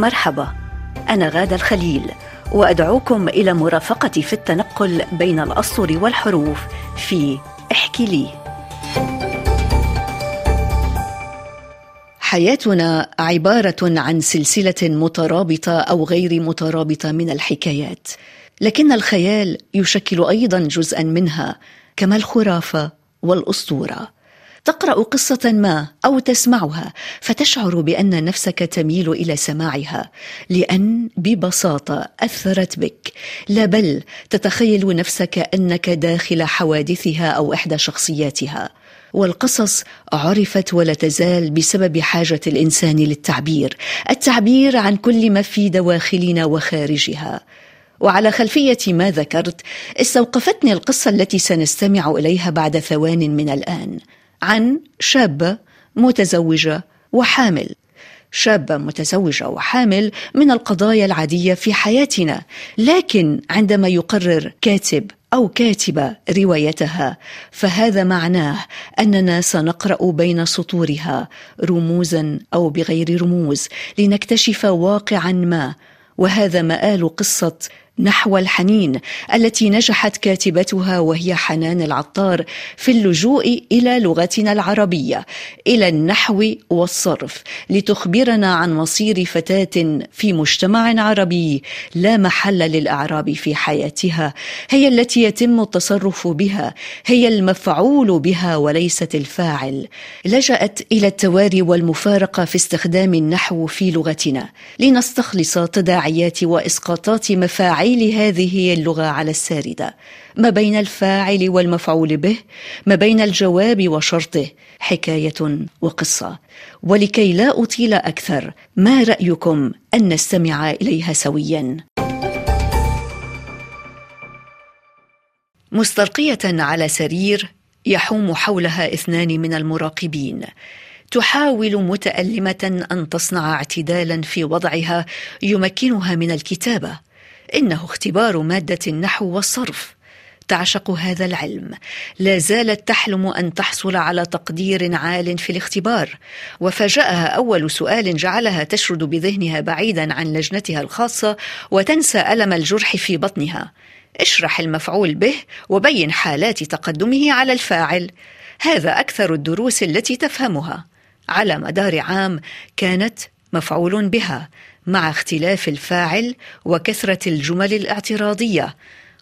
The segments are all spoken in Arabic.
مرحبا. أنا غادة الخليل وأدعوكم إلى مرافقتي في التنقل بين الأسطر والحروف في احكي لي. حياتنا عبارة عن سلسلة مترابطة أو غير مترابطة من الحكايات لكن الخيال يشكل أيضا جزءا منها كما الخرافة والأسطورة. تقرأ قصة ما أو تسمعها فتشعر بأن نفسك تميل إلى سماعها لأن ببساطة أثرت بك. لا بل تتخيل نفسك أنك داخل حوادثها أو إحدى شخصياتها. والقصص عرفت ولا تزال بسبب حاجة الإنسان للتعبير التعبير عن كل ما في دواخلنا وخارجها. وعلى خلفية ما ذكرت استوقفتني القصة التي سنستمع إليها بعد ثوان من الآن. عن شابة متزوجة وحامل. شابة متزوجة وحامل من القضايا العادية في حياتنا لكن عندما يقرر كاتب أو كاتبة روايتها فهذا معناه أننا سنقرأ بين سطورها رموزا أو بغير رموز لنكتشف واقعا ما وهذا مآل قصة نحو الحنين التي نجحت كاتبتها وهي حنان العطار في اللجوء إلى لغتنا العربية إلى النحو والصرف لتخبرنا عن مصير فتاة في مجتمع عربي لا محل للإعراب في حياتها. هي التي يتم التصرف بها هي المفعول بها وليست الفاعل. لجأت إلى التواري والمفارقة في استخدام النحو في لغتنا لنستخلص تداعيات وإسقاطات مفاعيل تفعيل هذه اللغة على الساردة. ما بين الفاعل والمفعول به ما بين الجواب وشرطه حكاية وقصة. ولكي لا أطيل أكثر ما رأيكم أن نستمع إليها سويا؟ مستلقية على سرير يحوم حولها اثنان من المراقبين. تحاول متألمة أن تصنع اعتدالا في وضعها يمكنها من الكتابة. إنه اختبار مادة النحو والصرف. تعشق هذا العلم. لا زالت تحلم أن تحصل على تقدير عال في الاختبار. وفاجأها أول سؤال جعلها تشرد بذهنها بعيدا عن لجنتها الخاصة وتنسى ألم الجرح في بطنها. اشرح المفعول به وبين حالات تقدمه على الفاعل. هذا أكثر الدروس التي تفهمها. على مدار عام كانت مفعول بها. مع اختلاف الفاعل وكثرة الجمل الاعتراضية.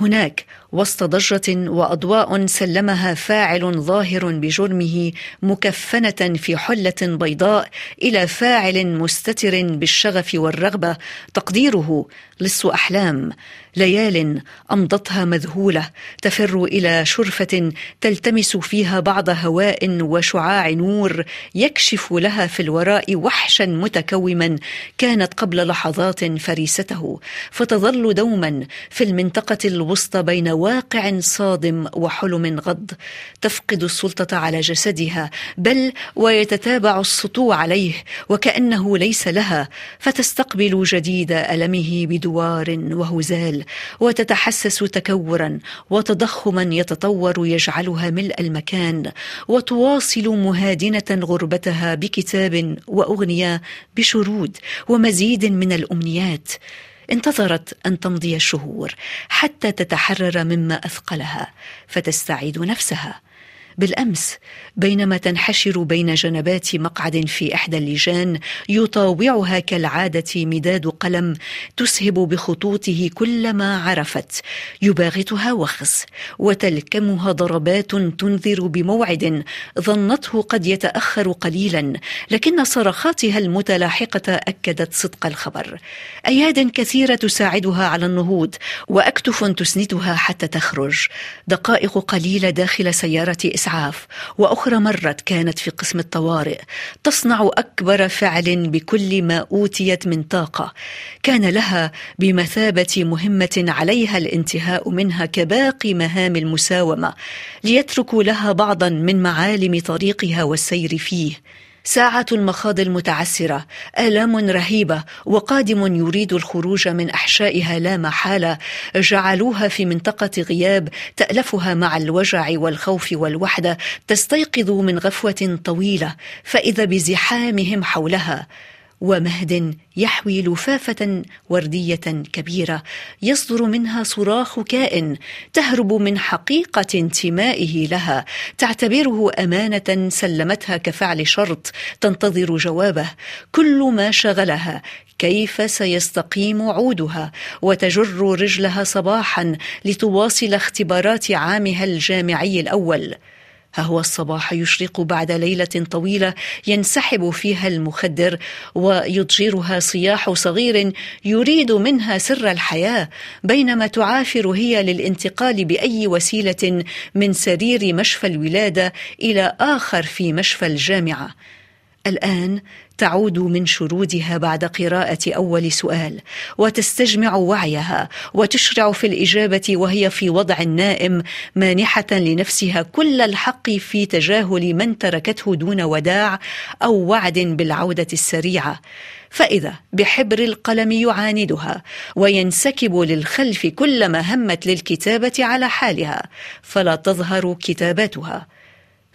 هناك وسط ضجة وأضواء سلمها فاعل ظاهر بجرمه مكفنة في حلة بيضاء إلى فاعل مستتر بالشغف والرغبة تقديره لص أحلام. ليال أمضتها مذهولة تفر إلى شرفة تلتمس فيها بعض هواء وشعاع نور يكشف لها في الوراء وحشا متكوما كانت قبل لحظات فريسته. فتظل دوما في المنطقة الوسطى بين واقع صادم وحلم غض تفقد السلطة على جسدها بل ويتتابع السطو عليه وكأنه ليس لها فتستقبل جديد ألمه بدوار وهزال وتتحسس تكورا وتضخما يتطور يجعلها ملء المكان وتواصل مهادنة غربتها بكتاب وأغنية بشرود ومزيد من الأمنيات. انتظرت أن تمضي الشهور حتى تتحرر مما أثقلها فتستعيد نفسها. بالأمس. بينما تنحشر بين جنبات مقعد في إحدى اللجان يطاوعها كالعادة مداد قلم تسهب بخطوطه كل ما عرفت. يباغتها وخز وتلكمها ضربات تنذر بموعد ظنته قد يتأخر قليلا. لكن صرخاتها المتلاحقة أكدت صدق الخبر. اياد كثيرة تساعدها على النهوض وأكتف تسندها حتى تخرج. دقائق قليلة داخل سيارة إسعاف وأخرى مرت كانت في قسم الطوارئ تصنع أكبر فعل بكل ما أوتيت من طاقة. كان لها بمثابة مهمة عليها الانتهاء منها كباقي مهام المساومة ليتركوا لها بعضا من معالم طريقها والسير فيه. ساعة المخاض المتعسرة آلام رهيبة وقادم يريد الخروج من أحشائها لا محالة. جعلوها في منطقة غياب تألفها مع الوجع والخوف والوحدة تستيقظ من غفوة طويلة فإذا بزحامهم حولها. ومهد يحوي لفافة وردية كبيرة يصدر منها صراخ كائن تهرب من حقيقة انتمائه لها تعتبره أمانة سلمتها كفعل شرط تنتظر جوابه. كل ما شغلها كيف سيستقيم عودها؟ وتجر رجلها صباحا لتواصل اختبارات عامها الجامعي الأول. ها هو الصباح يشرق بعد ليلة طويلة ينسحب فيها المخدر ويضجرها صياح صغير يريد منها سر الحياة بينما تعافر هي للانتقال بأي وسيلة من سرير مشفى الولادة إلى آخر في مشفى الجامعة. الآن تعود من شرودها بعد قراءة أول سؤال وتستجمع وعيها وتشرع في الإجابة وهي في وضع نائم مانحة لنفسها كل الحق في تجاهل من تركته دون وداع أو وعد بالعودة السريعة. فإذا بحبر القلم يعاندها وينسكب للخلف كلما همت للكتابة على حالها فلا تظهر كتاباتها.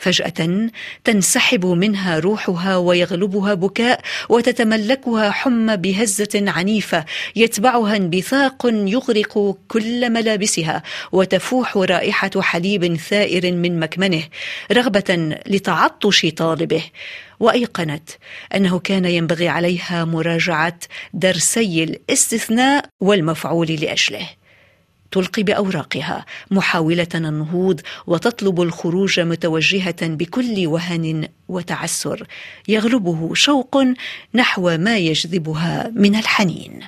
فجأة تنسحب منها روحها ويغلبها بكاء وتتملكها حمى بهزة عنيفة يتبعها انبثاق يغرق كل ملابسها وتفوح رائحة حليب ثائر من مكمنه رغبة لتعطش طالبه وايقنت أنه كان ينبغي عليها مراجعة درسي الاستثناء والمفعول لأجله. تلقي بأوراقها محاولة النهوض وتطلب الخروج متوجهة بكل وهن وتعسر. يغلبه شوق نحو ما يجذبها من الحنين.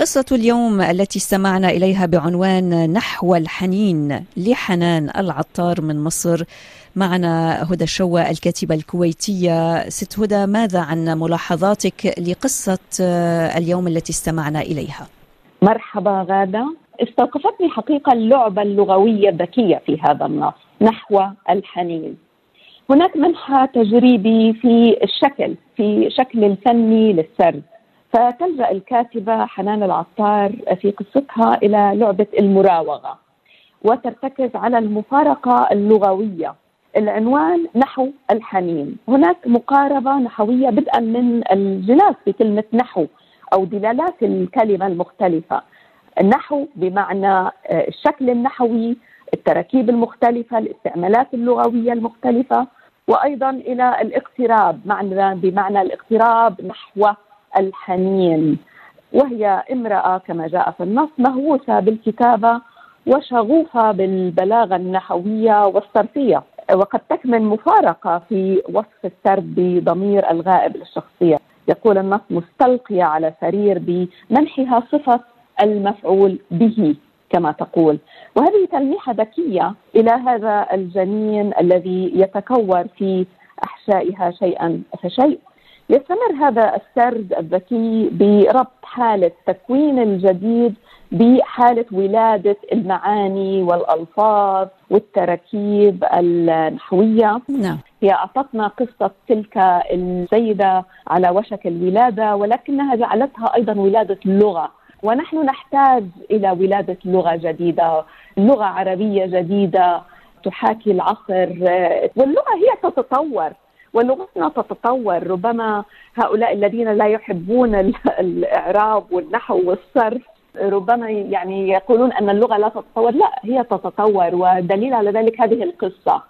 قصة اليوم التي استمعنا إليها بعنوان نحو الحنين لحنان العطار من مصر. معنا هدى الشوى الكاتبة الكويتية. ست هدى ماذا عن ملاحظاتك لقصة اليوم التي استمعنا إليها؟ مرحبا غادة. استوقفتني حقيقة اللعبة اللغوية الذكية في هذا النص نحو الحنين. هناك منحى تجريبي في الشكل في شكل الفني للسرد. فتلجأ الكاتبة حنان العطار في قصتها إلى لعبة المراوغة وترتكز على المفارقة اللغوية العنوان نحو الحنين. هناك مقاربة نحوية بدءا من الجناس في كلمه نحو أو دلالات الكلمة المختلفة. النحو بمعنى الشكل النحوي التراكيب المختلفة الاستعمالات اللغوية المختلفة وأيضا إلى الاقتراب معنى بمعنى الاقتراب نحو الحنين. وهي امرأة كما جاء في النص مهووسة بالكتابة وشغوفة بالبلاغة النحوية والصرفية. وقد تكمن مفارقة في وصف السرد بضمير الغائب للشخصية. يقول النص مستلقية على سرير بمنحها صفة المفعول به كما تقول. وهذه تلميحة ذكية إلى هذا الجنين الذي يتكور في أحشائها شيئا فشيء يستمر هذا السرد الذكي بربط حالة تكوين الجديد بحالة ولادة المعاني والألفاظ والتراكيب النحوية. نعم. هي أعطتنا قصة تلك السيدة على وشك الولادة ولكنها جعلتها أيضا ولادة لغة. ونحن نحتاج إلى ولادة لغة جديدة لغة عربية جديدة تحاكي العصر. واللغة هي تتطور. ولغتنا تتطور ربما هؤلاء الذين لا يحبون الإعراب والنحو والصرف ربما يعني يقولون أن اللغة لا تتطور، لا هي تتطور ودليل على ذلك هذه القصة.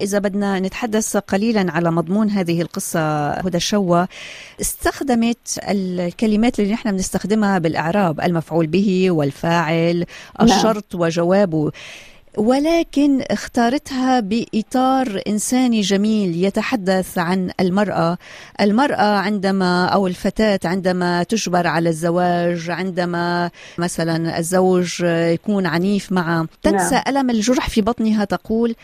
إذا بدنا نتحدث قليلا على مضمون هذه القصة هدى الشوى استخدمت الكلمات اللي نحن بنستخدمها بالإعراب المفعول به والفاعل نعم. الشرط وجوابه ولكن اختارتها بإطار انساني جميل يتحدث عن المرأة، المرأة عندما أو الفتاة عندما تجبر على الزواج، عندما مثلا الزوج يكون عنيف معها، تنسى نعم. ألم الجرح في بطنها تقول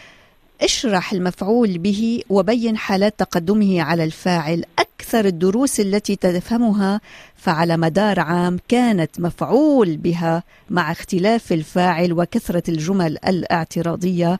اشرح المفعول به وبين حالات تقدمه على الفاعل أكثر الدروس التي تفهمها فعلى مدار عام كانت مفعول بها مع اختلاف الفاعل وكثرة الجمل الاعتراضية.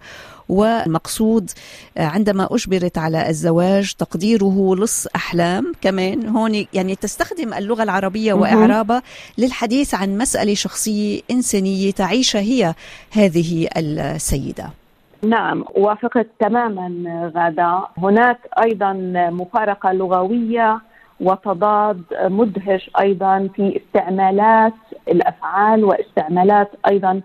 والمقصود عندما أجبرت على الزواج تقديره لص أحلام. كمان هون يعني تستخدم اللغة العربية وإعرابها للحديث عن مسألة شخصية إنسانية تعيشها هي هذه السيدة. نعم وافقت تماما غادة. هناك أيضا مفارقة لغوية وتضاد مدهش أيضا في استعمالات الأفعال واستعمالات أيضا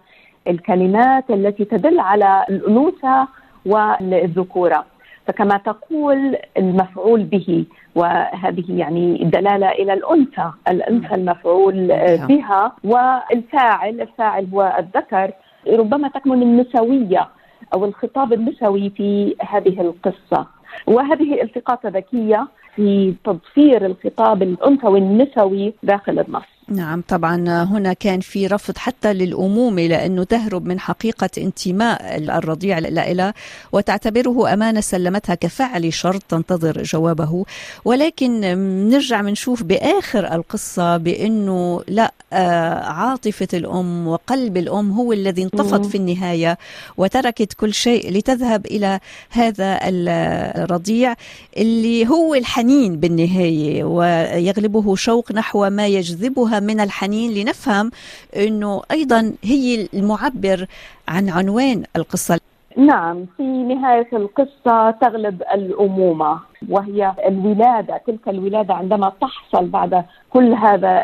الكلمات التي تدل على الأنوثة والذكورة. فكما تقول المفعول به وهذه يعني دلالة إلى الأنثى، الأنثى المفعول نعم. بها. والفاعل، الفاعل هو الذكر ربما تكمن النسوية. أو الخطاب النسوي في هذه القصة. وهذه التقاط ذكية في تضفير الخطاب الأنثوي النسوي داخل النص. نعم طبعا هنا كان في رفض حتى للأمومة لأنه تهرب من حقيقة انتماء الرضيع لها وتعتبره أمانة سلمتها كفعل شرط تنتظر جوابه. ولكن نرجع بنشوف بآخر القصة بأنه لا آه، عاطفة الأم وقلب الأم هو الذي انطفض في النهاية وتركت كل شيء لتذهب إلى هذا الرضيع اللي هو الحنين بالنهاية ويغلبه شوق نحو ما يجذبها من الحنين لنفهم إنه أيضا هي المعبر عن عنوان القصة. نعم في نهاية القصة تغلب الأمومة وهي الولادة تلك الولادة عندما تحصل بعد كل هذا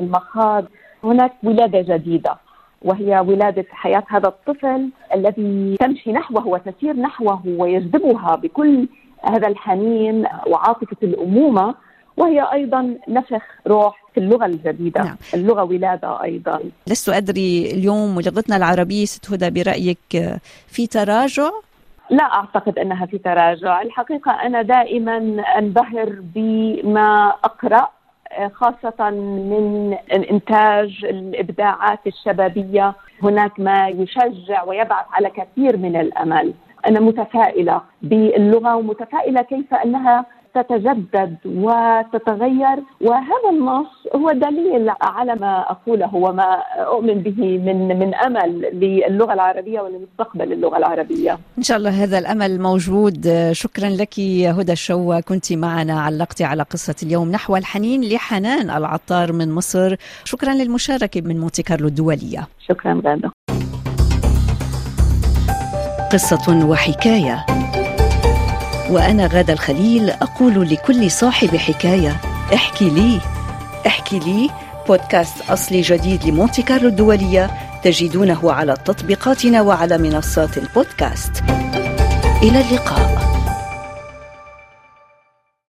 المخاض هناك ولادة جديدة وهي ولادة حياة هذا الطفل الذي تمشي نحوه وتسير نحوه ويجذبها بكل هذا الحنين وعاطفة الأمومة وهي أيضا نفخ روح اللغة الجديدة نعم. اللغة ولادة أيضا. لست أدري اليوم ولغتنا العربية ست هدى برأيك في تراجع؟ لا أعتقد أنها في تراجع، الحقيقة أنا دائما أنبهر بما أقرأ خاصة من إنتاج الإبداعات الشبابية. هناك ما يشجع ويبعث على كثير من الأمل. أنا متفائلة باللغة ومتفائلة كيف أنها تتجدد وتتغير وهذا النص هو دليل على ما أقوله وما أؤمن به من من أمل للغة العربية ولمستقبل اللغة العربية. إن شاء الله هذا الأمل موجود، شكرا لك هدى الشوا كنت معنا علقتي على قصة اليوم نحو الحنين لحنان العطار من مصر، شكرا للمشاركة من مونتي كارلو الدولية. شكرا غاده. قصة وحكاية وأنا غادة الخليل أقول لكل صاحب حكاية احكي لي. احكي لي بودكاست أصلي جديد لمونتي كارلو الدولية تجدونه على تطبيقاتنا وعلى منصات البودكاست. إلى اللقاء.